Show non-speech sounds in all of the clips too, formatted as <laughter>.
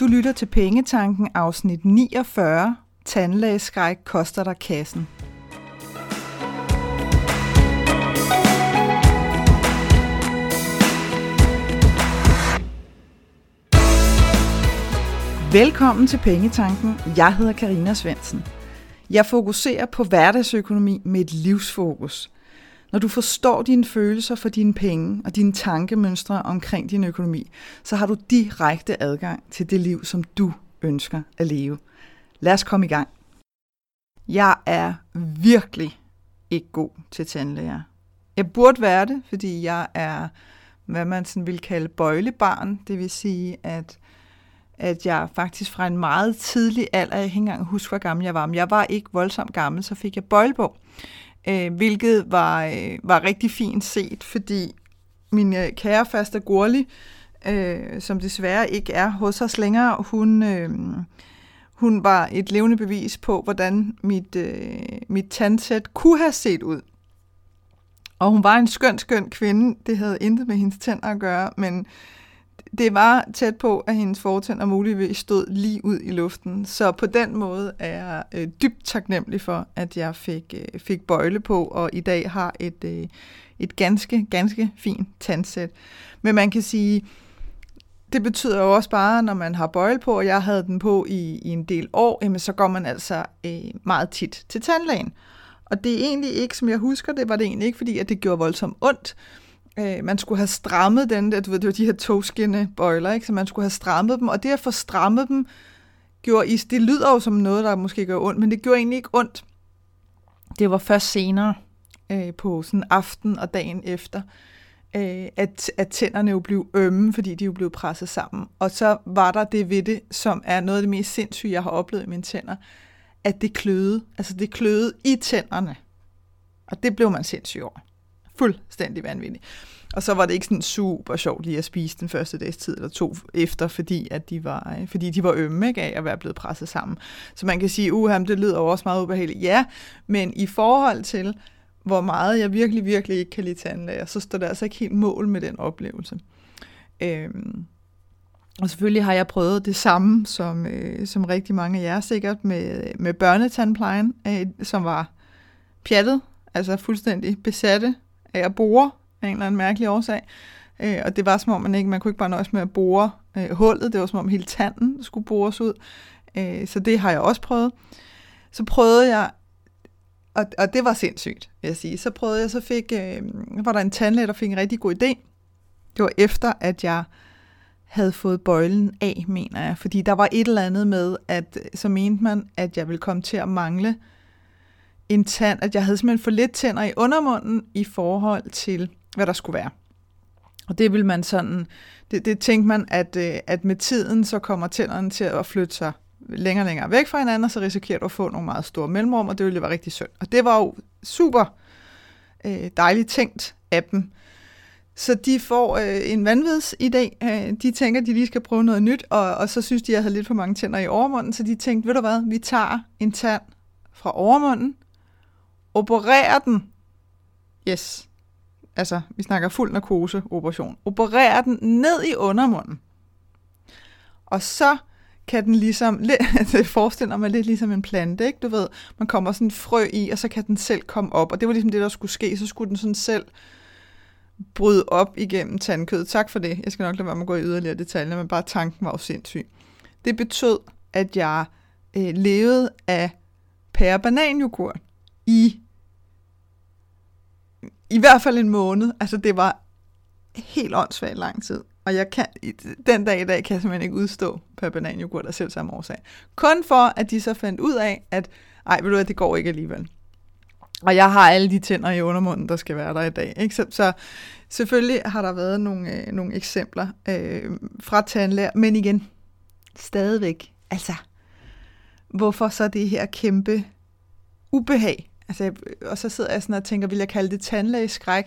Du lytter til Pengetanken afsnit 49. Tandlægeskræk koster dig kassen. Velkommen til Pengetanken. Jeg hedder Karina Svensen. Jeg fokuserer på hverdagsøkonomi med et livsfokus. Når du forstår dine følelser for dine penge og dine tankemønstre omkring din økonomi, så har du direkte adgang til det liv, som du ønsker at leve. Lad os komme i gang. Jeg er virkelig ikke god til tandlæger. Jeg burde være det, fordi jeg er, hvad man sådan vil kalde bøjlebarn. Det vil sige, at at jeg faktisk fra en meget tidlig alder, jeg kan ikke engang huske, hvor gammel jeg var, men jeg var ikke voldsomt gammel, så fik jeg bøjlebog øh, hvilket var, øh, var rigtig fint set, fordi min øh, kære faste Gurli, øh, som desværre ikke er hos os længere, hun, øh, hun var et levende bevis på, hvordan mit, øh, mit tandsæt kunne have set ud. Og hun var en skøn, skøn kvinde. Det havde intet med hendes tænder at gøre, men det var tæt på, at hendes fortænder muligvis stod lige ud i luften. Så på den måde er jeg øh, dybt taknemmelig for, at jeg fik, øh, fik bøjle på, og i dag har et, øh, et ganske, ganske fint tandsæt. Men man kan sige, det betyder jo også bare, når man har bøjle på, og jeg havde den på i, i en del år, jamen så går man altså øh, meget tit til tandlægen. Og det er egentlig ikke, som jeg husker det, var det egentlig ikke, fordi at det gjorde voldsomt ondt, øh, man skulle have strammet den der, du ved, det var de her togskinne bøjler, ikke? så man skulle have strammet dem, og det at få strammet dem, gjorde is, det lyder jo som noget, der måske gør ondt, men det gjorde egentlig ikke ondt. Det var først senere øh, på sådan aften og dagen efter, øh, at, at tænderne jo blev ømme, fordi de jo blev presset sammen. Og så var der det ved det, som er noget af det mest sindssyge, jeg har oplevet i mine tænder, at det kløede. Altså det kløede i tænderne. Og det blev man sindssyg over fuldstændig vanvittig. Og så var det ikke sådan super sjovt lige at spise den første dags tid eller to efter, fordi, at de, var, øh, fordi de var ømme ikke, af at være blevet presset sammen. Så man kan sige, uha, det lyder også meget ubehageligt. Ja, men i forhold til, hvor meget jeg virkelig, virkelig ikke kan lide tandlæger, så står det altså ikke helt mål med den oplevelse. Øhm, og selvfølgelig har jeg prøvet det samme, som, øh, som rigtig mange af jer sikkert, med, med børnetandplejen, øh, som var pjattet, altså fuldstændig besatte af at bore af en eller anden mærkelig årsag. Øh, og det var som om, man ikke man kunne ikke bare nøjes med at bore øh, hullet. Det var som om hele tanden skulle bores ud. Øh, så det har jeg også prøvet. Så prøvede jeg, og, og det var sindssygt, vil jeg sige. Så prøvede jeg, så fik, øh, var der en tandlæge, der fik en rigtig god idé. Det var efter, at jeg havde fået bøjlen af, mener jeg. Fordi der var et eller andet med, at så mente man, at jeg ville komme til at mangle en tand, at jeg havde simpelthen for lidt tænder i undermunden i forhold til, hvad der skulle være. Og det vil man sådan, det, det tænkte man, at, øh, at med tiden, så kommer tænderne til at flytte sig længere og længere væk fra hinanden, og så risikerer du at få nogle meget store mellemrum, og det ville være rigtig synd. Og det var jo super øh, dejligt tænkt af dem. Så de får øh, en vanvidsidé. Øh, de tænker, at de lige skal prøve noget nyt, og, og så synes de, at jeg havde lidt for mange tænder i overmunden, så de tænkte, ved du hvad, vi tager en tand fra overmunden, opererer den, yes, altså vi snakker fuld narkose operation, opererer den ned i undermunden, og så kan den ligesom, <laughs> det forestiller mig lidt ligesom en plante, ikke? Du ved, man kommer sådan en frø i, og så kan den selv komme op, og det var ligesom det, der skulle ske, så skulle den sådan selv bryde op igennem tandkødet. Tak for det. Jeg skal nok lade være med at gå i yderligere detaljer, men bare tanken var jo sindssyg. Det betød, at jeg øh, levede af pære bananjoghurt i i hvert fald en måned. Altså det var helt åndssvagt lang tid. Og jeg kan, den dag i dag kan jeg simpelthen ikke udstå per bananjoghurt af selv samme årsag. Kun for, at de så fandt ud af, at ej, ved du hvad, det går ikke alligevel. Og jeg har alle de tænder i undermunden, der skal være der i dag. Ikke? Så, så selvfølgelig har der været nogle, øh, nogle eksempler øh, fra tandlæger, men igen, stadigvæk, altså, hvorfor så det her kæmpe ubehag Altså, og så sidder jeg sådan og tænker, vil jeg kalde det tandlægeskræk?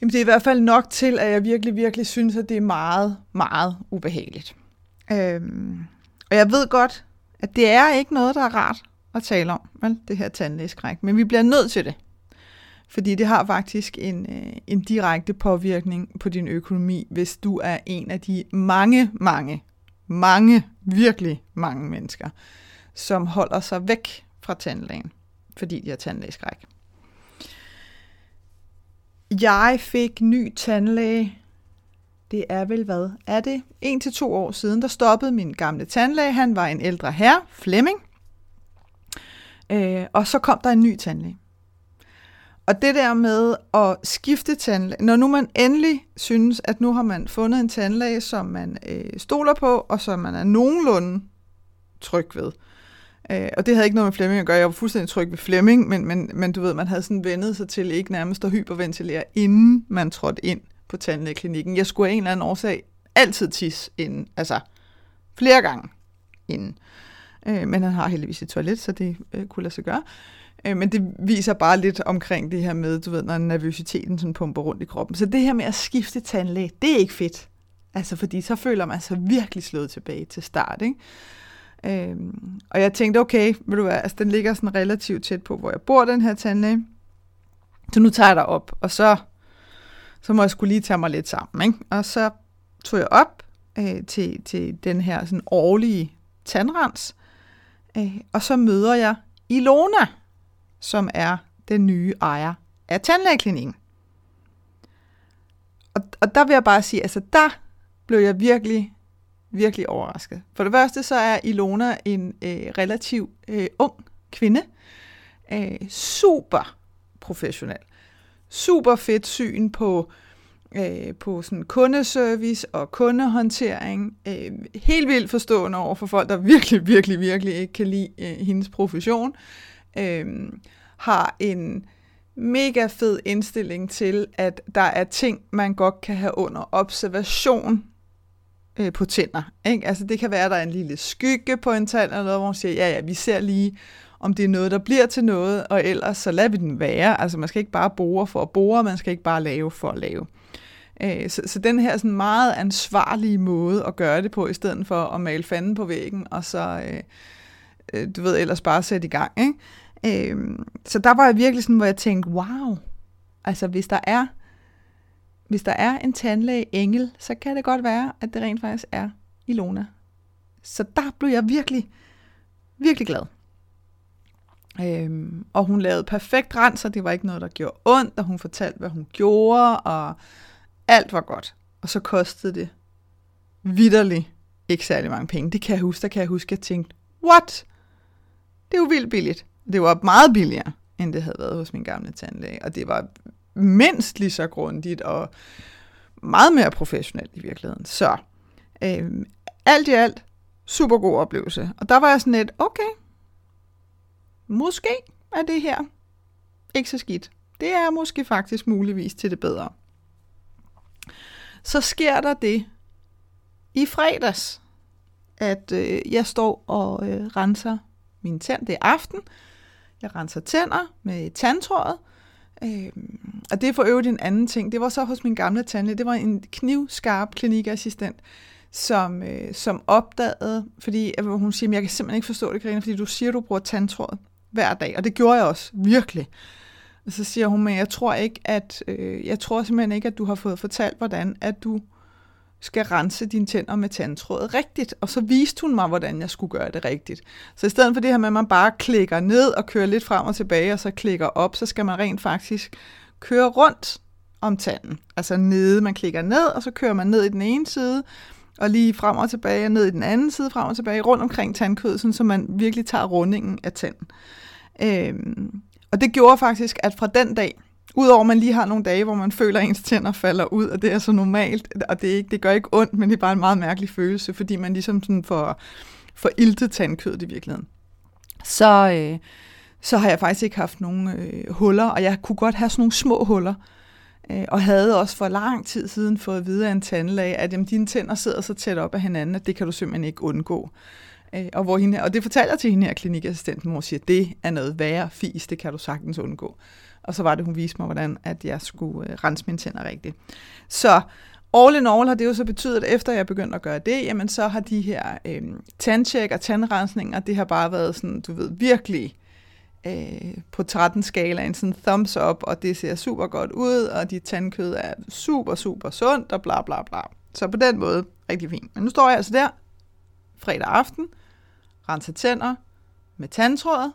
Jamen, det er i hvert fald nok til, at jeg virkelig, virkelig synes, at det er meget, meget ubehageligt. Øhm, og jeg ved godt, at det er ikke noget, der er rart at tale om, vel? det her tandlægeskræk. Men vi bliver nødt til det. Fordi det har faktisk en, øh, en direkte påvirkning på din økonomi, hvis du er en af de mange, mange mange, virkelig mange mennesker, som holder sig væk fra tandlægen, fordi de har tandlægeskræk. Jeg fik ny tandlæge, det er vel hvad, er det? En til to år siden, der stoppede min gamle tandlæge, han var en ældre herre, Flemming, øh, og så kom der en ny tandlæge. Og det der med at skifte tandlæge, når nu man endelig synes, at nu har man fundet en tandlæge, som man øh, stoler på, og som man er nogenlunde tryg ved. Øh, Øh, og det havde ikke noget med Flemming at gøre. Jeg var fuldstændig tryg ved Flemming, men, men, men du ved, man havde sådan vendet sig til ikke nærmest at hyperventilere, inden man trådte ind på tandlægeklinikken. Jeg skulle af en eller anden årsag altid tisse inden, altså flere gange inden. Øh, men han har heldigvis et toilet, så det øh, kunne lade sig gøre. Øh, men det viser bare lidt omkring det her med, du ved, når nervøsiteten sådan pumper rundt i kroppen. Så det her med at skifte tandlæge, det er ikke fedt. Altså, fordi så føler man sig virkelig slået tilbage til start, ikke? Øhm, og jeg tænkte, okay, ved du være, altså, den ligger sådan relativt tæt på, hvor jeg bor, den her tandlæge. Så nu tager jeg dig op, og så, så må jeg skulle lige tage mig lidt sammen, ikke? Og så tog jeg op øh, til, til den her sådan årlige tandrens, øh, og så møder jeg Ilona, som er den nye ejer af tandlægeklinikken. Og, og der vil jeg bare sige, altså der blev jeg virkelig, virkelig overrasket. For det første så er Ilona en øh, relativ øh, ung kvinde. Øh, super professionel. Super fedt syn på, øh, på sådan kundeservice og kundehåndtering. Øh, helt vildt forstående over for folk, der virkelig, virkelig, virkelig ikke kan lide øh, hendes profession øh, har en mega fed indstilling til, at der er ting, man godt kan have under observation øh, på tænder. Ikke? Altså det kan være, at der er en lille skygge på en tand, eller noget, hvor man siger, ja ja, vi ser lige, om det er noget, der bliver til noget, og ellers så lader vi den være. Altså man skal ikke bare bore for at bore, man skal ikke bare lave for at lave. Øh, så, så den her sådan meget ansvarlige måde at gøre det på, i stedet for at male fanden på væggen, og så, øh, øh du ved, ellers bare sætte i gang. Ikke? Øh, så der var jeg virkelig sådan, hvor jeg tænkte, wow, altså hvis der er, hvis der er en tandlæge engel, så kan det godt være, at det rent faktisk er Ilona. Så der blev jeg virkelig, virkelig glad. Øhm, og hun lavede perfekt rens, og det var ikke noget, der gjorde ondt, og hun fortalte, hvad hun gjorde, og alt var godt. Og så kostede det vidderligt ikke særlig mange penge. Det kan jeg huske, der kan jeg huske, at jeg tænkte, what? Det er jo vildt billigt. Det var meget billigere, end det havde været hos min gamle tandlæge. Og det var mindst lige så grundigt og meget mere professionelt i virkeligheden. Så øh, alt i alt, super god oplevelse. Og der var jeg sådan lidt, okay, måske er det her ikke så skidt. Det er måske faktisk muligvis til det bedre. Så sker der det i fredags, at øh, jeg står og øh, renser mine tænder. Det er aften, jeg renser tænder med tandtrådet. Øh, og det er for øvrigt en anden ting. Det var så hos min gamle tandlæge. Det var en knivskarp klinikassistent, som, øh, som opdagede, fordi øh, hun siger, jeg kan simpelthen ikke forstå det, Karina, fordi du siger, du bruger tandtråd hver dag. Og det gjorde jeg også, virkelig. Og så siger hun, men jeg tror ikke, at øh, jeg tror simpelthen ikke, at du har fået fortalt, hvordan at du skal rense dine tænder med tandtråd rigtigt. Og så viste hun mig, hvordan jeg skulle gøre det rigtigt. Så i stedet for det her med, at man bare klikker ned og kører lidt frem og tilbage, og så klikker op, så skal man rent faktisk køre rundt om tanden. Altså nede, man klikker ned, og så kører man ned i den ene side, og lige frem og tilbage, og ned i den anden side, frem og tilbage, rundt omkring tandkødet, sådan, så man virkelig tager rundingen af tanden. Øhm, og det gjorde faktisk, at fra den dag, Udover at man lige har nogle dage, hvor man føler, at ens tænder falder ud, og det er så normalt, og det, er ikke, det gør ikke ondt, men det er bare en meget mærkelig følelse, fordi man ligesom sådan får, får iltet tandkødet i virkeligheden. Så, øh, så har jeg faktisk ikke haft nogen øh, huller, og jeg kunne godt have sådan nogle små huller, øh, og havde også for lang tid siden fået at vide af en tandlæge, at jamen, dine tænder sidder så tæt op af hinanden, at det kan du simpelthen ikke undgå. Øh, og, hvor hende, og det fortalte jeg til hende her klinikassistenten, hvor hun siger, at det er noget værre fis, det kan du sagtens undgå. Og så var det, hun viste mig, hvordan at jeg skulle øh, rense mine tænder rigtigt. Så all in all har det jo så betydet, at efter jeg begyndte at gøre det, jamen så har de her øh, tandtjek og tandrensninger, det har bare været sådan, du ved, virkelig øh, på 13 skala en sådan thumbs up, og det ser super godt ud, og dit tandkød er super, super sundt, og bla bla bla. Så på den måde, rigtig fint. Men nu står jeg altså der, fredag aften, renser tænder med tandtrådet,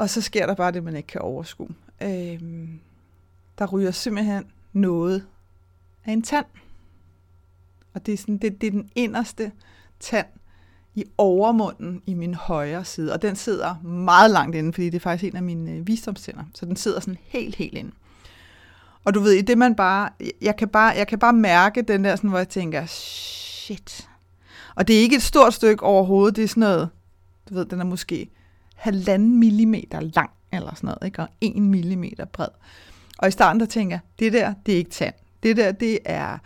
og så sker der bare det, man ikke kan overskue. Øh, der ryger simpelthen noget af en tand. Og det er, sådan, det, det er den inderste tand i overmunden i min højre side. Og den sidder meget langt inde, fordi det er faktisk en af mine øh, visdomstænder. Så den sidder sådan helt, helt inde. Og du ved, i det man bare, jeg kan bare, jeg kan bare mærke den der, sådan, hvor jeg tænker, shit. Og det er ikke et stort stykke overhovedet, det er sådan noget, du ved, den er måske halvanden millimeter lang, eller sådan noget, ikke? og en millimeter bred. Og i starten der tænker jeg, det der, det er ikke tand. Det der, det er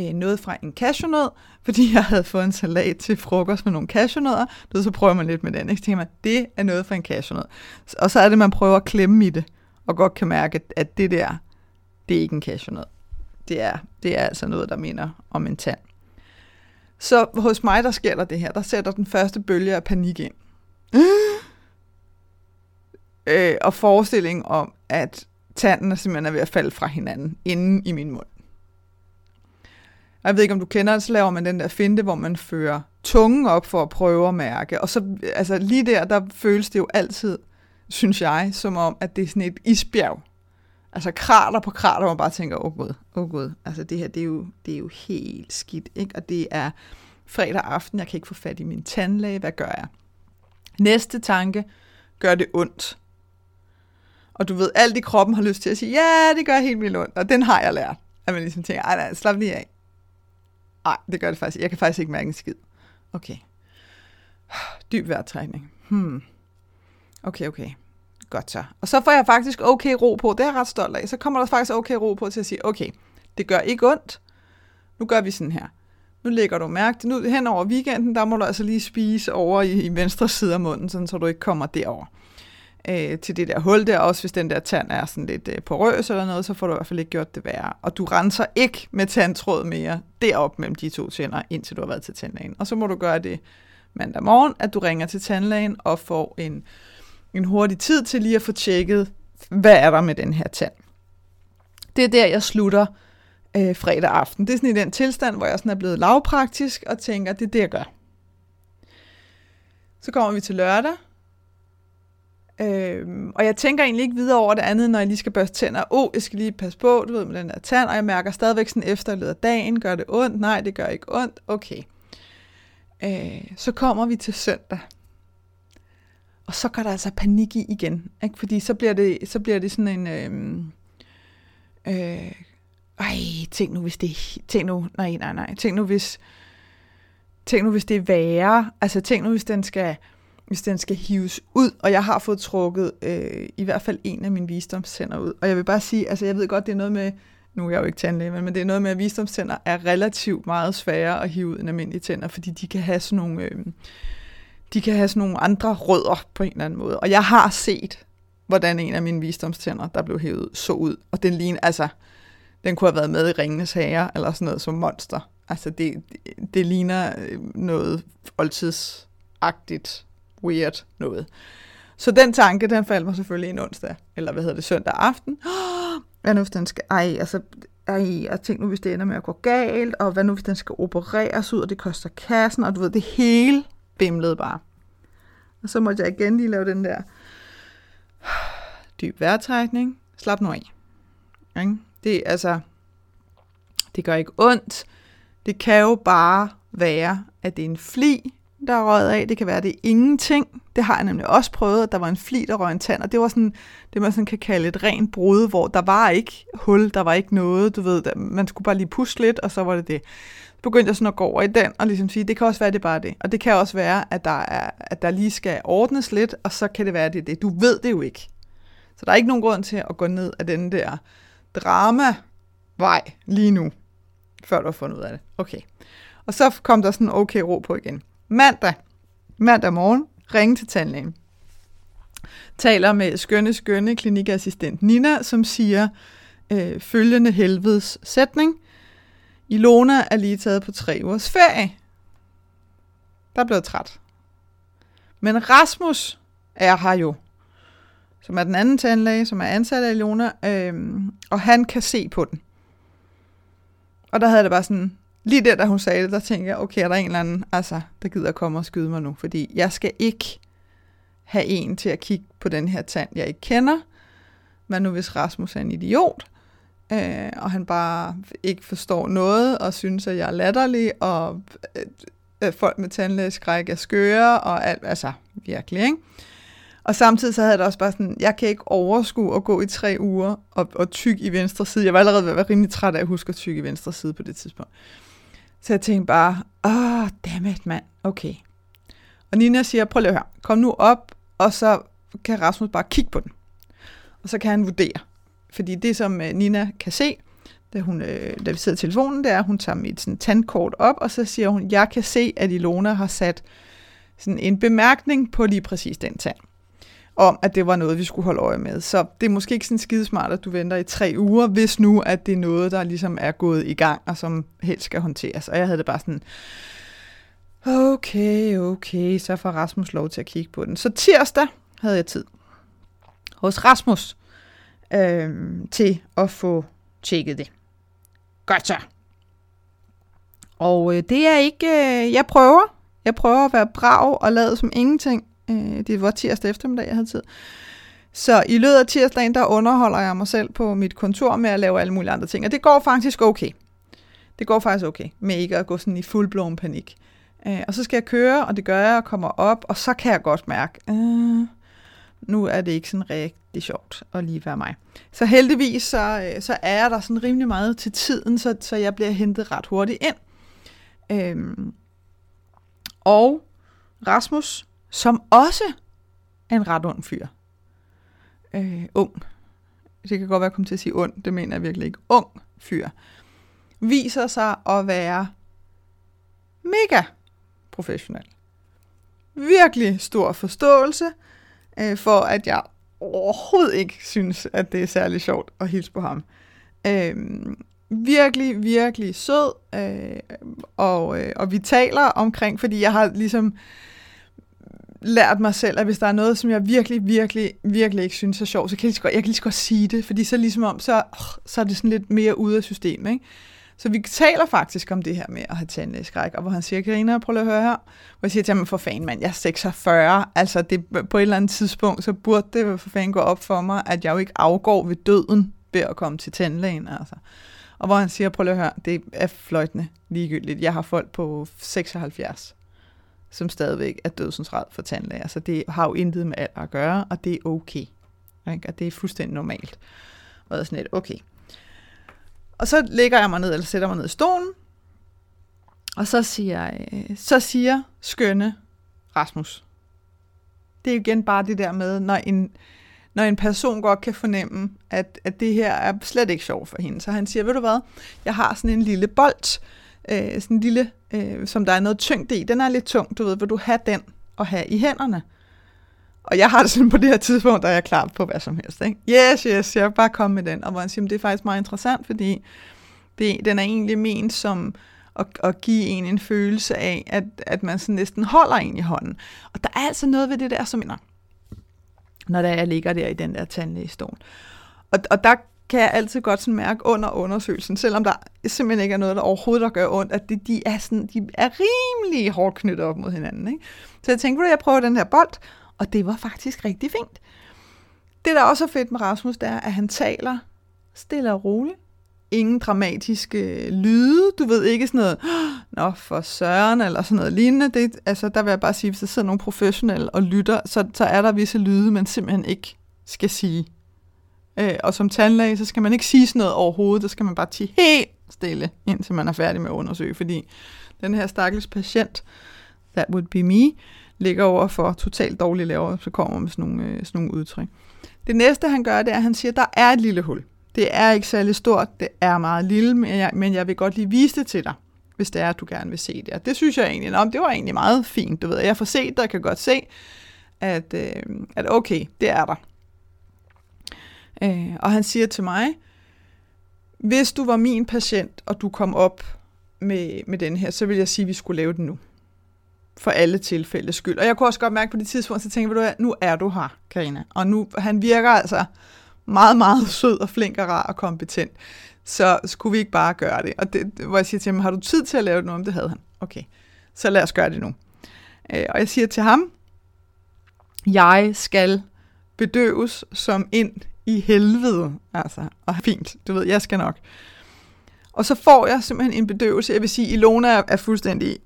øh, noget fra en cashewnød, <laughs> fordi jeg havde fået en salat til frokost med nogle cashewnødder. Du, så prøver man lidt med den, ikke? Så tænker man, det er noget fra en cashewnød. Og så er det, man prøver at klemme i det, og godt kan mærke, at det der, det er ikke en cashewnød. Det er, det er altså noget, der minder om en tand. Så hos mig, der sker der det her. Der sætter den første bølge af panik ind øh, og forestilling om, at tanden simpelthen er ved at falde fra hinanden inden i min mund. Jeg ved ikke, om du kender det, så laver man den der finte, hvor man fører tungen op for at prøve at mærke. Og så altså lige der, der føles det jo altid, synes jeg, som om, at det er sådan et isbjerg. Altså krater på krater, hvor man bare tænker, åh oh, gud, åh oh, gud. Altså det her, det er, jo, det er jo helt skidt, ikke? Og det er fredag aften, jeg kan ikke få fat i min tandlæge, hvad gør jeg? Næste tanke, gør det ondt. Og du ved, alt i kroppen har lyst til at sige, ja, det gør helt vildt ondt, og den har jeg lært. At man ligesom tænker, ej, nej, slap lige af. Nej, det gør det faktisk. Jeg kan faktisk ikke mærke en skid. Okay. Dyb vejrtrækning. Hmm. Okay, okay. Godt så. Og så får jeg faktisk okay ro på. Det er jeg ret stolt af. Så kommer der faktisk okay ro på til at sige, okay, det gør ikke ondt. Nu gør vi sådan her. Nu lægger du mærke til, nu hen over weekenden, der må du altså lige spise over i, i venstre side af munden, sådan, så du ikke kommer derover øh, til det der hul der. Også hvis den der tand er sådan lidt øh, porøs eller noget, så får du i hvert fald ikke gjort det værre. Og du renser ikke med tandtråd mere derop mellem de to tænder, indtil du har været til tandlægen. Og så må du gøre det mandag morgen, at du ringer til tandlægen og får en, en hurtig tid til lige at få tjekket, hvad er der med den her tand. Det er der, jeg slutter øh, fredag aften. Det er sådan i den tilstand, hvor jeg sådan er blevet lavpraktisk og tænker, det er det, jeg gør. Så kommer vi til lørdag, Øhm, og jeg tænker egentlig ikke videre over det andet, når jeg lige skal børste tænder. Åh, oh, jeg skal lige passe på, du ved, med den der tand, og jeg mærker stadigvæk sådan efter dagen, gør det ondt? Nej, det gør ikke ondt. Okay. Øh, så kommer vi til søndag. Og så går der altså panik i igen. Ikke? Fordi så bliver, det, så bliver det sådan en... Øh, øh, ej, tænk nu, hvis det... Tænk nu, nej, nej, nej. Tænk nu, hvis... Tænk nu, hvis det er værre. Altså, tænk nu, hvis den skal hvis den skal hives ud, og jeg har fået trukket øh, i hvert fald en af mine visdomstænder ud. Og jeg vil bare sige, altså jeg ved godt, det er noget med, nu er jeg jo ikke tandlæge, men det er noget med, at visdomstænder er relativt meget sværere at hive ud end almindelige tænder, fordi de kan have sådan nogle, øh, de kan have sådan nogle andre rødder på en eller anden måde. Og jeg har set, hvordan en af mine visdomstænder, der blev hævet, så ud. Og den ligner, altså, den kunne have været med i Ringenes Herre, eller sådan noget som monster. Altså, det, det, det ligner øh, noget oldtidsagtigt weird noget. Så den tanke, den faldt mig selvfølgelig en onsdag, eller hvad hedder det, søndag aften. <gasps> Hvad nu hvis den skal, ej, altså, ej, jeg tænk nu, hvis det ender med at gå galt, og hvad nu hvis den skal opereres ud, og det koster kassen, og du ved, det hele bimlede bare. Og så måtte jeg igen lige lave den der <sighs> dyb vejrtrækning. Slap nu af. Ikke? Det, altså, det gør ikke ondt. Det kan jo bare være, at det er en fli, der er røget af. Det kan være, det er ingenting. Det har jeg nemlig også prøvet, at der var en fli, der røg en tand, og det var sådan, det man sådan kan kalde et rent brud, hvor der var ikke hul, der var ikke noget, du ved, man skulle bare lige puste lidt, og så var det det. Så begyndte jeg sådan at gå over i den, og ligesom sige, det kan også være, det er bare det. Og det kan også være, at der, er, at der lige skal ordnes lidt, og så kan det være, det er det. Du ved det jo ikke. Så der er ikke nogen grund til at gå ned af den der drama-vej lige nu, før du har fundet ud af det. Okay. Og så kom der sådan okay ro på igen mandag, mandag morgen, ringe til tandlægen. Taler med skønne, skønne klinikassistent Nina, som siger øh, følgende helvedes sætning. Ilona er lige taget på tre ugers ferie. Der er blevet træt. Men Rasmus er her jo, som er den anden tandlæge, som er ansat af Ilona, øh, og han kan se på den. Og der havde det bare sådan, lige der, da hun sagde det, der tænkte jeg, okay, er der en eller anden, altså, der gider komme og skyde mig nu, fordi jeg skal ikke have en til at kigge på den her tand, jeg ikke kender. Men nu hvis Rasmus er en idiot, øh, og han bare ikke forstår noget, og synes, at jeg er latterlig, og øh, øh folk med tandlægeskræk er skøre, og alt, altså virkelig, ikke? Og samtidig så havde jeg også bare sådan, jeg kan ikke overskue at gå i tre uger og, og tyk i venstre side. Jeg var allerede ved at være rimelig træt af at huske at tyk i venstre side på det tidspunkt. Så jeg tænkte bare, åh, oh, dammit mand, okay. Og Nina siger, prøv lige at høre, kom nu op, og så kan Rasmus bare kigge på den. Og så kan han vurdere. Fordi det, som øh, Nina kan se, da, hun, øh, da vi sidder i telefonen, det er, at hun tager mit sådan, tandkort op, og så siger hun, jeg kan se, at Ilona har sat sådan en bemærkning på lige præcis den tand om, at det var noget, vi skulle holde øje med. Så det er måske ikke sådan skidesmart, at du venter i tre uger, hvis nu, at det er noget, der ligesom er gået i gang, og som helst skal håndteres. Og jeg havde det bare sådan, okay, okay, så får Rasmus lov til at kigge på den. Så tirsdag havde jeg tid hos Rasmus øh, til at få tjekket det. Godt så. Og øh, det er ikke, øh, jeg prøver, jeg prøver at være brav og lade som ingenting. Øh, det var tirsdag eftermiddag, jeg havde tid. Så i løbet af tirsdagen, der underholder jeg mig selv på mit kontor med at lave alle mulige andre ting. Og det går faktisk okay. Det går faktisk okay, med ikke at gå sådan i fuldblåen panik. Øh, og så skal jeg køre, og det gør jeg, og kommer op, og så kan jeg godt mærke, øh, nu er det ikke sådan rigtig sjovt at lige være mig. Så heldigvis, så, øh, så er jeg der sådan rimelig meget til tiden, så, så jeg bliver hentet ret hurtigt ind. Øhm, og Rasmus, som også er en ret ung fyr. Øh, ung. Det kan godt være, at jeg kommer til at sige ond. Det mener jeg virkelig ikke. Ung fyr. Viser sig at være mega professionel. Virkelig stor forståelse øh, for, at jeg overhovedet ikke synes, at det er særlig sjovt at hilse på ham. Øh, virkelig, virkelig sød, øh, og, øh, og vi taler omkring, fordi jeg har ligesom lært mig selv, at hvis der er noget, som jeg virkelig, virkelig, virkelig ikke synes er sjovt, så kan jeg lige så godt, jeg kan lige så godt sige det, fordi så ligesom om, så, så er det sådan lidt mere ude af systemet, ikke? Så vi taler faktisk om det her med at have tandlægeskræk, og hvor han siger, Karina, prøv lige at høre her. Hvor jeg siger til ham, for fanden mand, jeg er 46. Altså det, på et eller andet tidspunkt, så burde det for fanden gå op for mig, at jeg jo ikke afgår ved døden ved at komme til tandlægen. Altså. Og hvor han siger, prøv lige at høre, det er fløjtende ligegyldigt. Jeg har folk på 76, som stadigvæk er dødsensret for tandlæger. Så det har jo intet med alt at gøre, og det er okay. Ikke? Og det er fuldstændig normalt. Og det er sådan lidt, okay. Og så lægger jeg mig ned, eller sætter mig ned i stolen, og så siger, jeg, så siger skønne Rasmus. Det er jo igen bare det der med, når en, når en person godt kan fornemme, at, at det her er slet ikke sjovt for hende. Så han siger, ved du hvad, jeg har sådan en lille bold, øh, sådan en lille, øh, som der er noget tyngde i. Den er lidt tung, du ved, vil du have den og have i hænderne? Og jeg har det sådan på det her tidspunkt, der er jeg klar på hvad som helst. Ikke? Yes, yes, jeg vil bare komme med den. Og hvor han siger, det er faktisk meget interessant, fordi det, den er egentlig ment som at, at give en en følelse af, at, at man sådan næsten holder en i hånden. Og der er altså noget ved det der, som minder, når der jeg ligger der i den der tandlægestol. Og, og der kan jeg altid godt sådan mærke under undersøgelsen, selvom der simpelthen ikke er noget, der overhovedet der gør ondt, at det, de, er sådan, de er rimelig hårdt knyttet op mod hinanden. Ikke? Så jeg tænkte, at jeg prøver den her bold, og det var faktisk rigtig fint. Det, der også er fedt med Rasmus, det er, at han taler stille og roligt. Ingen dramatiske øh, lyde. Du ved ikke sådan noget, nå for søren, eller sådan noget lignende. Det, altså, der vil jeg bare sige, hvis der sidder nogle professionelle og lytter, så, så er der visse lyde, man simpelthen ikke skal sige. Øh, og som tandlæge, så skal man ikke sige sådan noget overhovedet. Der skal man bare tige helt stille, indtil man er færdig med at undersøge. Fordi den her stakkels patient, that would be me, ligger over for totalt dårlig laver, så kommer med sådan nogle, øh, sådan nogle udtryk. Det næste, han gør, det er, at han siger, at der er et lille hul. Det er ikke særlig stort, det er meget lille, men jeg, men jeg vil godt lige vise det til dig, hvis det er, at du gerne vil se det. Og det synes jeg egentlig, om det var egentlig meget fint, du ved. Jeg får set det, kan godt se, at, øh, at okay, det er der. Øh, og han siger til mig, hvis du var min patient, og du kom op med, med den her, så vil jeg sige, at vi skulle lave den nu for alle tilfældes skyld. Og jeg kunne også godt mærke på det tidspunkt, så tænkte jeg, nu er du her, Karina. Og nu, han virker altså meget, meget <laughs> sød og flink og rar og kompetent. Så skulle vi ikke bare gøre det? Og det, hvor jeg siger til ham, har du tid til at lave det nu? Om det havde han. Okay, så lad os gøre det nu. Øh, og jeg siger til ham, jeg skal bedøves som ind i helvede. Altså, og fint, du ved, jeg skal nok. Og så får jeg simpelthen en bedøvelse. Jeg vil sige, Ilona er, er fuldstændig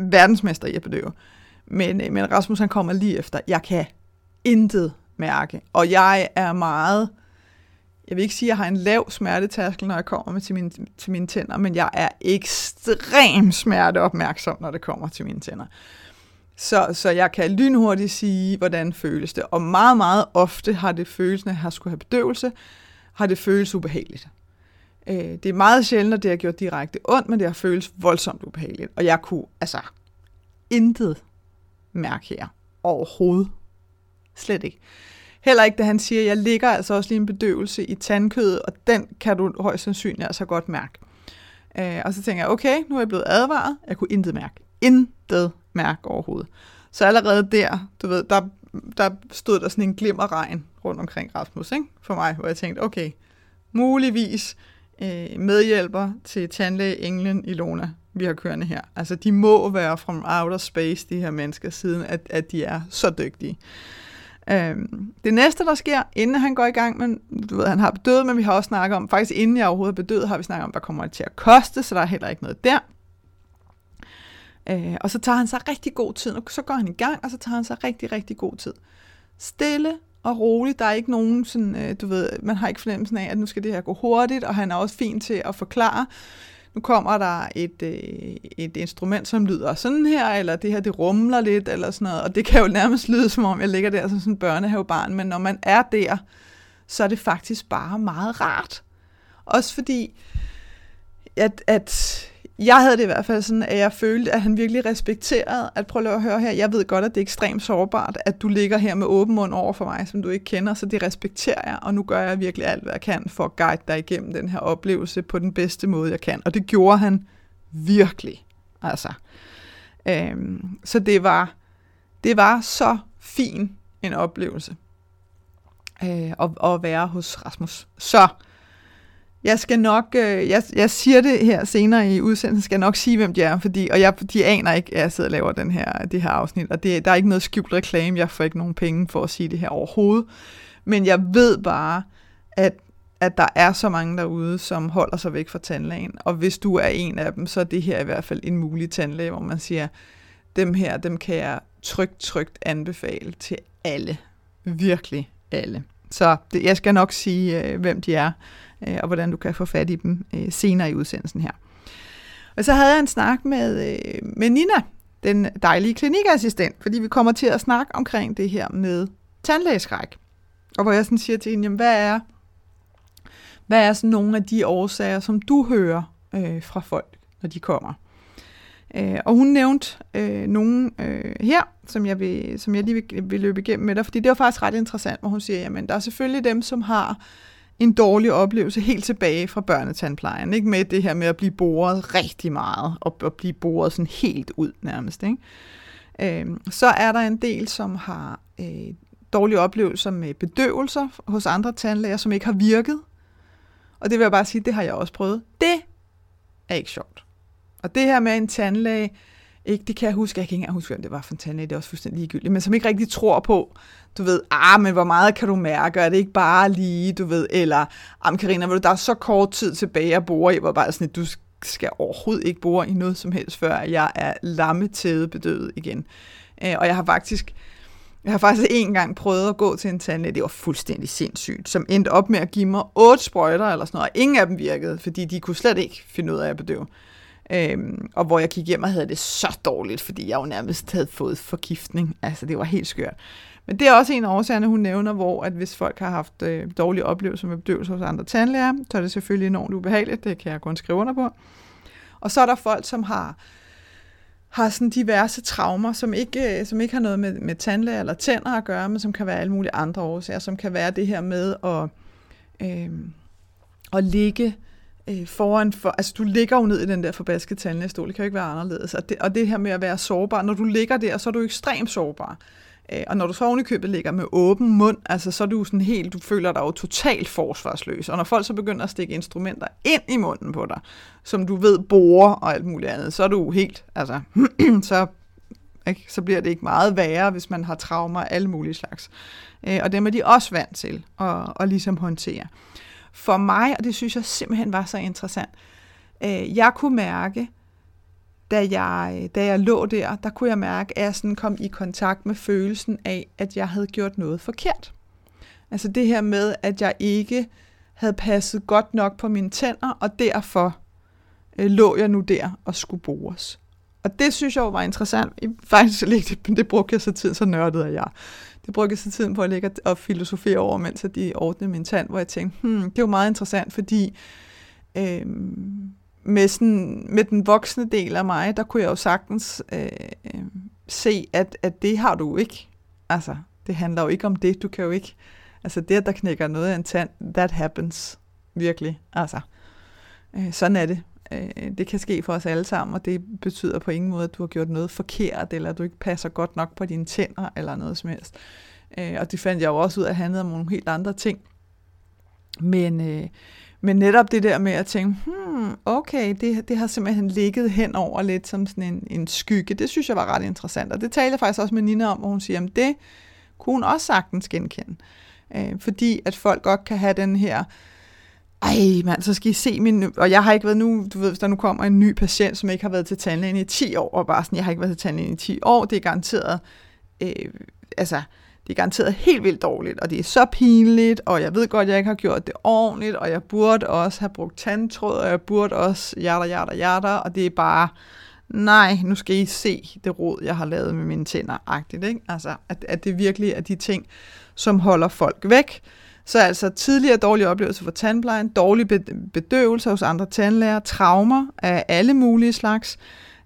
verdensmester i at bedøve. Men, øh, men Rasmus han kommer lige efter. Jeg kan intet mærke. Og jeg er meget... Jeg vil ikke sige, at jeg har en lav smertetærskel, når jeg kommer med til mine, til mine tænder, men jeg er ekstrem smerteopmærksom, når det kommer til mine tænder. Så, så jeg kan lynhurtigt sige, hvordan føles det. Og meget, meget ofte har det følelsen, at jeg skulle have bedøvelse, har det føles ubehageligt. Øh, det er meget sjældent, at det har gjort direkte ondt, men det har føles voldsomt ubehageligt. Og jeg kunne altså intet mærke her overhovedet. Slet ikke. Heller ikke, da han siger, at jeg ligger altså også lige en bedøvelse i tandkødet, og den kan du højst sandsynligt altså godt mærke. Øh, og så tænker jeg, okay, nu er jeg blevet advaret. Jeg kunne intet mærke. Intet mærke overhovedet. Så allerede der, du ved, der, der stod der sådan en glimmerregn rundt omkring Rasmus, ikke? For mig, hvor jeg tænkte, okay, muligvis øh, medhjælper til tandlæge Englen i Lona, vi har kørende her. Altså, de må være from outer space, de her mennesker, siden at, at de er så dygtige. Øhm, det næste, der sker, inden han går i gang, men du ved, han har bedøvet, men vi har også snakket om, faktisk inden jeg overhovedet er bedøvet, har vi snakket om, hvad kommer det til at koste, så der er heller ikke noget der. Øh, og så tager han sig rigtig god tid, og så går han i gang, og så tager han sig rigtig, rigtig god tid. Stille og roligt, der er ikke nogen sådan, øh, du ved, man har ikke fornemmelsen af, at nu skal det her gå hurtigt, og han er også fin til at forklare, nu kommer der et, øh, et instrument, som lyder sådan her, eller det her, det rumler lidt, eller sådan noget, og det kan jo nærmest lyde, som om jeg ligger der som sådan en børnehavebarn, men når man er der, så er det faktisk bare meget rart. Også fordi, at, at jeg havde det i hvert fald sådan, at jeg følte, at han virkelig respekterede, at prøve at høre her, jeg ved godt, at det er ekstremt sårbart, at du ligger her med åben mund over for mig, som du ikke kender, så det respekterer jeg, og nu gør jeg virkelig alt, hvad jeg kan for at guide dig igennem den her oplevelse på den bedste måde, jeg kan. Og det gjorde han virkelig. Altså. Øhm, så det var, det var så fin en oplevelse øh, at, at være hos Rasmus. Så jeg skal nok, øh, jeg, jeg siger det her senere i udsendelsen, skal jeg nok sige, hvem de er, fordi, og jeg, de aner ikke, at jeg sidder og laver den her, det her afsnit, og det, der er ikke noget skjult reklame, jeg får ikke nogen penge for at sige det her overhovedet, men jeg ved bare, at, at der er så mange derude, som holder sig væk fra tandlægen, og hvis du er en af dem, så er det her i hvert fald en mulig tandlæge, hvor man siger, dem her, dem kan jeg trygt, trygt anbefale til alle. Virkelig alle. Så det, jeg skal nok sige, øh, hvem de er øh, og hvordan du kan få fat i dem øh, senere i udsendelsen her. Og så havde jeg en snak med, øh, med Nina, den dejlige klinikassistent, fordi vi kommer til at snakke omkring det her med tandlægeskræk. Og hvor jeg sådan siger til hende, jamen, hvad er, hvad er sådan nogle af de årsager, som du hører øh, fra folk, når de kommer? Øh, og hun nævnte øh, nogle øh, her, som jeg, vil, som jeg lige vil, vil løbe igennem med dig, fordi det var faktisk ret interessant, hvor hun siger, jamen der er selvfølgelig dem, som har en dårlig oplevelse helt tilbage fra børnetandplejen, ikke? med det her med at blive boret rigtig meget, og at blive boret sådan helt ud nærmest. Ikke? Øhm, så er der en del, som har øh, dårlige oplevelser med bedøvelser hos andre tandlæger, som ikke har virket. Og det vil jeg bare sige, det har jeg også prøvet. Det er ikke sjovt. Og det her med en tandlæge, ikke, det kan jeg huske, jeg kan ikke engang huske, om det var for en tandlæge, det er også fuldstændig ligegyldigt, men som ikke rigtig tror på, du ved, ah, men hvor meget kan du mærke, er det ikke bare lige, du ved, eller, ah, Karina, der er så kort tid tilbage at bore i, hvor bare sådan, at du skal overhovedet ikke bore i noget som helst, før jeg er lammetæde bedøvet igen. Øh, og jeg har faktisk, jeg har faktisk en gang prøvet at gå til en tandlæge, det var fuldstændig sindssygt, som endte op med at give mig otte sprøjter eller sådan noget, og ingen af dem virkede, fordi de kunne slet ikke finde ud af at bedøve. Øhm, og hvor jeg gik hjem og havde det så dårligt, fordi jeg jo nærmest havde fået forgiftning. Altså, det var helt skørt. Men det er også en af årsagerne, hun nævner, hvor at hvis folk har haft øh, dårlige oplevelser med bedøvelse hos andre tandlæger, så er det selvfølgelig enormt ubehageligt. Det kan jeg kun skrive under på. Og så er der folk, som har har sådan diverse traumer, som ikke, øh, som ikke har noget med, med tandlæger eller tænder at gøre, men som kan være alle mulige andre årsager, som kan være det her med at, øh, at ligge øh, foran for, altså du ligger jo ned i den der forbaskede tandlægestol, det kan jo ikke være anderledes, og det, og det her med at være sårbar, når du ligger der, så er du ekstremt sårbar. Øh, og når du så ovenikøbet ligger med åben mund, altså så er du sådan helt, du føler dig jo totalt forsvarsløs. Og når folk så begynder at stikke instrumenter ind i munden på dig, som du ved borer og alt muligt andet, så er du helt, altså, <clears throat> så, ikke, så bliver det ikke meget værre, hvis man har traumer af alle mulige slags. Øh, og dem er de også vant til at, at ligesom håndtere. For mig, og det synes jeg simpelthen var så interessant, øh, jeg kunne mærke, da jeg, da jeg lå der, der kunne jeg mærke, at jeg sådan kom i kontakt med følelsen af, at jeg havde gjort noget forkert. Altså det her med, at jeg ikke havde passet godt nok på mine tænder, og derfor øh, lå jeg nu der og skulle bores. Og det synes jeg var interessant. Faktisk det, det brugte jeg så tid, så nørdede jeg. Det brugte jeg så tiden på at ligge og filosofere over, mens de ordnede min tand, hvor jeg tænkte, hmm, det er jo meget interessant, fordi øh, med, sådan, med den voksne del af mig, der kunne jeg jo sagtens øh, øh, se, at, at det har du ikke. Altså, det handler jo ikke om det. Du kan jo ikke... Altså, det, at der knækker noget af en tand, that happens. Virkelig. Altså, øh, sådan er det. Øh, det kan ske for os alle sammen, og det betyder på ingen måde, at du har gjort noget forkert, eller at du ikke passer godt nok på dine tænder, eller noget som helst. Øh, og det fandt jeg jo også ud af, at handlede om nogle helt andre ting. Men, øh, men netop det der med at tænke, hmm, okay, det, det har simpelthen ligget hen over lidt som sådan en, en skygge. Det synes jeg var ret interessant. Og det talte jeg faktisk også med Nina om, hvor hun siger, at det kunne hun også sagtens genkende. Øh, fordi at folk godt kan have den her, ej mand, så skal I se min, og jeg har ikke været nu, du ved, hvis der nu kommer en ny patient, som ikke har været til tandlægen i 10 år, og bare sådan, jeg har ikke været til tandlægen i 10 år, det er garanteret, øh, altså, det er garanteret helt vildt dårligt, og det er så pinligt, og jeg ved godt, at jeg ikke har gjort det ordentligt, og jeg burde også have brugt tandtråd, og jeg burde også hjerter, hjerter, hjerter, og det er bare, nej, nu skal I se det råd, jeg har lavet med mine tænder, agtigt, ikke? Altså, at, at det virkelig er de ting, som holder folk væk. Så altså tidligere dårlige oplevelser for tandplejen, dårlig bedøvelse hos andre tandlæger, traumer af alle mulige slags,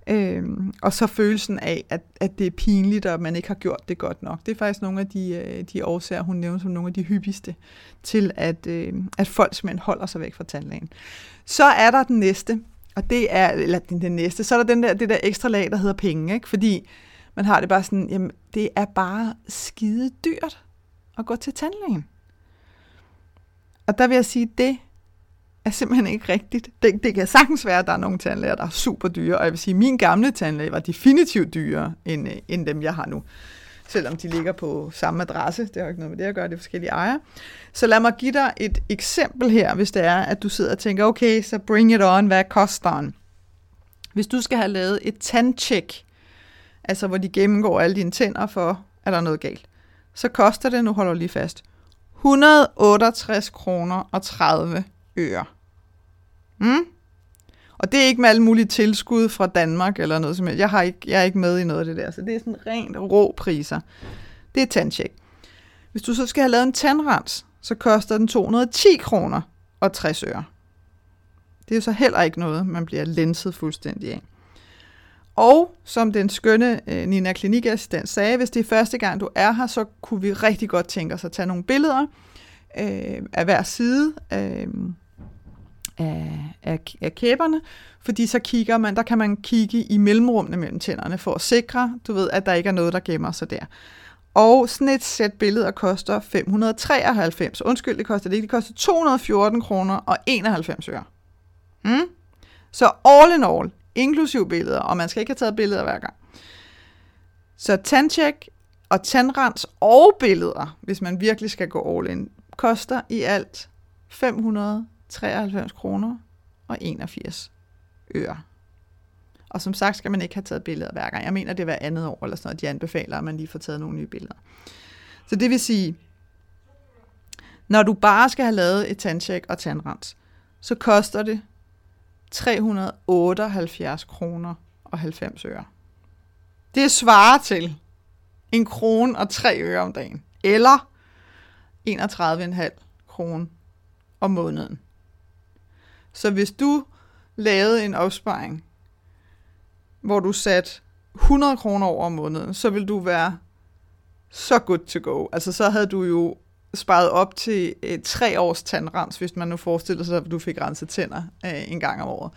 Øhm, og så følelsen af, at, at det er pinligt, og at man ikke har gjort det godt nok. Det er faktisk nogle af de, øh, de årsager, hun nævner som nogle af de hyppigste, til at, øh, at folk simpelthen holder sig væk fra tandlægen. Så er der den næste, og det er, eller den, den næste, så er der den der, det der ekstra lag, der hedder penge, ikke? fordi man har det bare sådan, jamen det er bare skide dyrt at gå til tandlægen. Og der vil jeg sige, det er simpelthen ikke rigtigt. Det, det kan sagtens være, at der er nogle tandlæger, der er super dyre, og jeg vil sige, at min gamle tandlæge var definitivt dyrere end, øh, end dem, jeg har nu. Selvom de ligger på samme adresse, det har ikke noget med det at gøre, det er forskellige ejere. Så lad mig give dig et eksempel her, hvis det er, at du sidder og tænker, okay, så bring it on, hvad koster den? Hvis du skal have lavet et tandcheck, altså hvor de gennemgår alle dine tænder for, er der noget galt, så koster det, nu holder du lige fast, 168 kroner og 30 øre. Mm? Og det er ikke med alle mulige tilskud fra Danmark eller noget som helst. Jeg, har ikke, jeg er ikke med i noget af det der, så det er sådan rent rå priser. Det er tandcheck. Hvis du så skal have lavet en tandrens, så koster den 210 kroner og 60 øre. Det er jo så heller ikke noget, man bliver lenset fuldstændig af. Og som den skønne øh, Nina Klinikassistent sagde, hvis det er første gang, du er her, så kunne vi rigtig godt tænke os at tage nogle billeder øh, af hver side. Øh, af, af, af kæberne, fordi så kigger man, der kan man kigge i mellemrummene mellem tænderne for at sikre, du ved, at der ikke er noget, der gemmer sig der. Og sådan et sæt billeder koster 593. Undskyld, det koster det ikke. Det koster 214 kroner og 91 øre. Mm? Så all in all, inklusiv billeder, og man skal ikke have taget billeder hver gang. Så tandcheck og tandrens og billeder, hvis man virkelig skal gå all in, koster i alt 500 93 kroner og 81 øre. Og som sagt skal man ikke have taget billeder hver gang. Jeg mener, det er hver andet år eller sådan noget, de anbefaler, at man lige får taget nogle nye billeder. Så det vil sige, når du bare skal have lavet et tandtjek og tandrens, så koster det 378 kroner og 90 øre. Det svarer til en krone og 3 øre om dagen, eller 31,5 kroner om måneden. Så hvis du lavede en opsparing, hvor du satte 100 kroner over om måneden, så vil du være så good to go. Altså så havde du jo sparet op til et tre års tandrens, hvis man nu forestiller sig, at du fik renset tænder øh, en gang om året,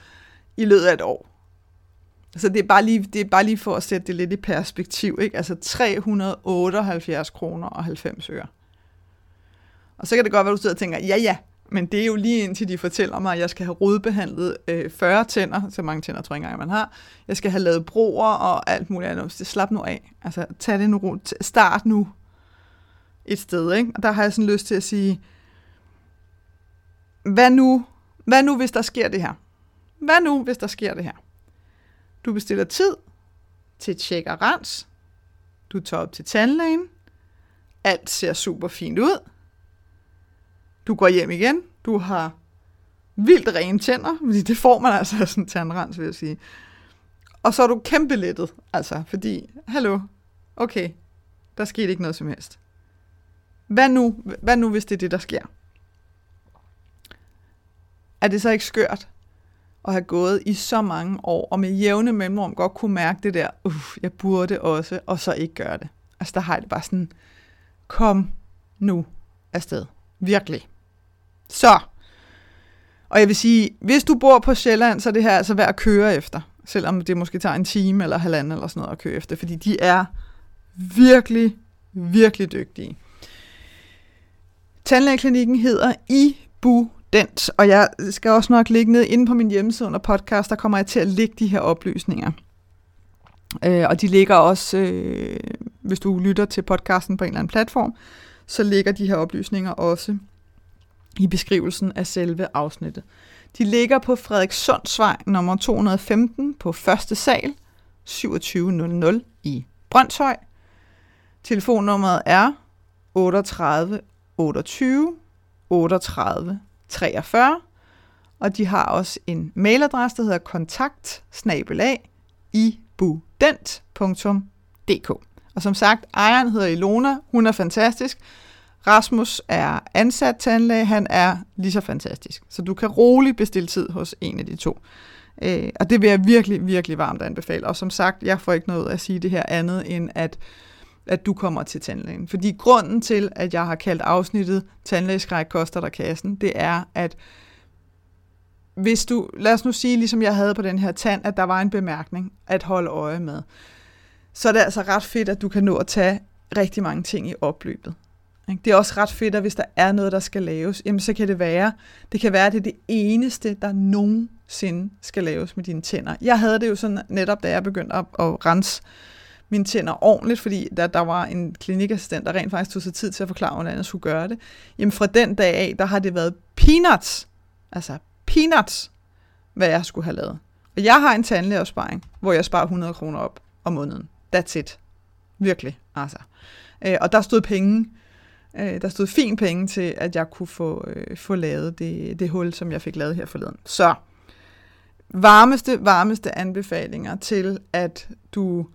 i løbet af et år. Så det er, bare lige, det er bare lige for at sætte det lidt i perspektiv. Ikke? Altså 378 kroner og 90 øre. Og så kan det godt være, at du sidder og tænker, ja ja, men det er jo lige indtil de fortæller mig, at jeg skal have rodbehandlet øh, 40 tænder, så mange tænder tror jeg ikke man har. Jeg skal have lavet broer og alt muligt andet. Så slap nu af. Altså tag det nu Start nu et sted. Ikke? Og der har jeg sådan lyst til at sige, hvad nu, hvad nu hvis der sker det her? Hvad nu hvis der sker det her? Du bestiller tid til tjek og rens. Du tager op til tandlægen. Alt ser super fint ud. Du går hjem igen. Du har vildt rene tænder, fordi det får man altså sådan en tandrens, vil jeg sige. Og så er du kæmpe lettet, altså, fordi, hallo, okay, der skete ikke noget som helst. Hvad nu, hvad nu, hvis det er det, der sker? Er det så ikke skørt at have gået i så mange år, og med jævne mellemrum godt kunne mærke det der, uff, jeg burde også, og så ikke gøre det. Altså der har jeg det bare sådan, kom nu afsted. Virkelig. Så. Og jeg vil sige, hvis du bor på Sjælland, så er det her altså værd at køre efter. Selvom det måske tager en time eller halvanden eller sådan noget at køre efter. Fordi de er virkelig, virkelig dygtige. Tandlægeklinikken hedder Ibu Dent, og jeg skal også nok ligge ned inde på min hjemmeside under podcast, der kommer jeg til at lægge de her oplysninger. Øh, og de ligger også, øh, hvis du lytter til podcasten på en eller anden platform, så ligger de her oplysninger også i beskrivelsen af selve afsnittet. De ligger på Frederikssundsvej nummer 215 på første sal 2700 i Brøndshøj. Telefonnummeret er 38 28 38 43, og de har også en mailadresse, der hedder kontakt ibudent.dk. Og som sagt, ejeren hedder Ilona, hun er fantastisk, Rasmus er ansat tandlæge, han er lige så fantastisk. Så du kan roligt bestille tid hos en af de to. Øh, og det vil jeg virkelig, virkelig varmt anbefale. Og som sagt, jeg får ikke noget at sige det her andet, end at, at du kommer til tandlægen. Fordi grunden til, at jeg har kaldt afsnittet Tandlægeskræk koster dig kassen, det er, at hvis du, lad os nu sige, ligesom jeg havde på den her tand, at der var en bemærkning at holde øje med, så er det altså ret fedt, at du kan nå at tage rigtig mange ting i opløbet. Det er også ret fedt, at hvis der er noget, der skal laves, jamen så kan det være, det kan være, at det er det eneste, der nogensinde skal laves med dine tænder. Jeg havde det jo sådan netop, da jeg begyndte at, at rense mine tænder ordentligt, fordi da der var en klinikassistent, der rent faktisk tog sig tid til at forklare, hvordan jeg skulle gøre det. Jamen fra den dag af, der har det været peanuts, altså peanuts, hvad jeg skulle have lavet. Og jeg har en tandlægeopsparing, hvor jeg sparer 100 kroner op om måneden. That's it. Virkelig, altså. Øh, og der stod penge Øh, der stod fin penge til, at jeg kunne få, øh, få lavet det, det hul, som jeg fik lavet her forleden. Så varmeste, varmeste anbefalinger til, at du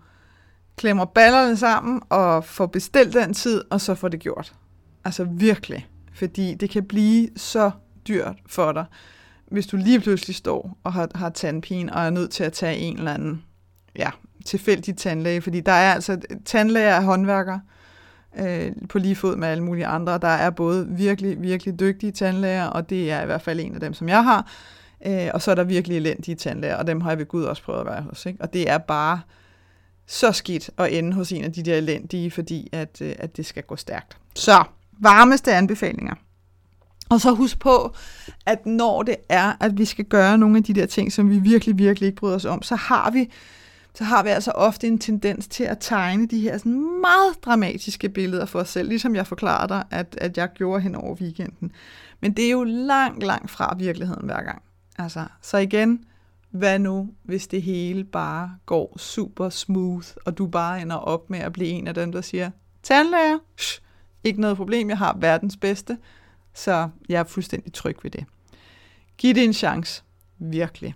klemmer ballerne sammen og får bestilt den tid, og så får det gjort. Altså virkelig. Fordi det kan blive så dyrt for dig, hvis du lige pludselig står og har, har tandpine og er nødt til at tage en eller anden ja, tilfældig tandlæge. Fordi der er altså tandlæger af håndværkere, øh, på lige fod med alle mulige andre. Der er både virkelig, virkelig dygtige tandlæger, og det er i hvert fald en af dem, som jeg har. Øh, og så er der virkelig elendige tandlæger, og dem har jeg ved Gud også prøvet at være hos. Ikke? Og det er bare så skidt at ende hos en af de der elendige, fordi at, øh, at det skal gå stærkt. Så, varmeste anbefalinger. Og så husk på, at når det er, at vi skal gøre nogle af de der ting, som vi virkelig, virkelig ikke bryder os om, så har vi så har vi altså ofte en tendens til at tegne de her sådan meget dramatiske billeder for os selv, ligesom jeg forklarede dig, at, at jeg gjorde hen over weekenden. Men det er jo langt, langt fra virkeligheden hver gang. Altså, så igen, hvad nu, hvis det hele bare går super smooth, og du bare ender op med at blive en af dem, der siger, tandlæger, Shh, ikke noget problem, jeg har verdens bedste, så jeg er fuldstændig tryg ved det. Giv det en chance. Virkelig.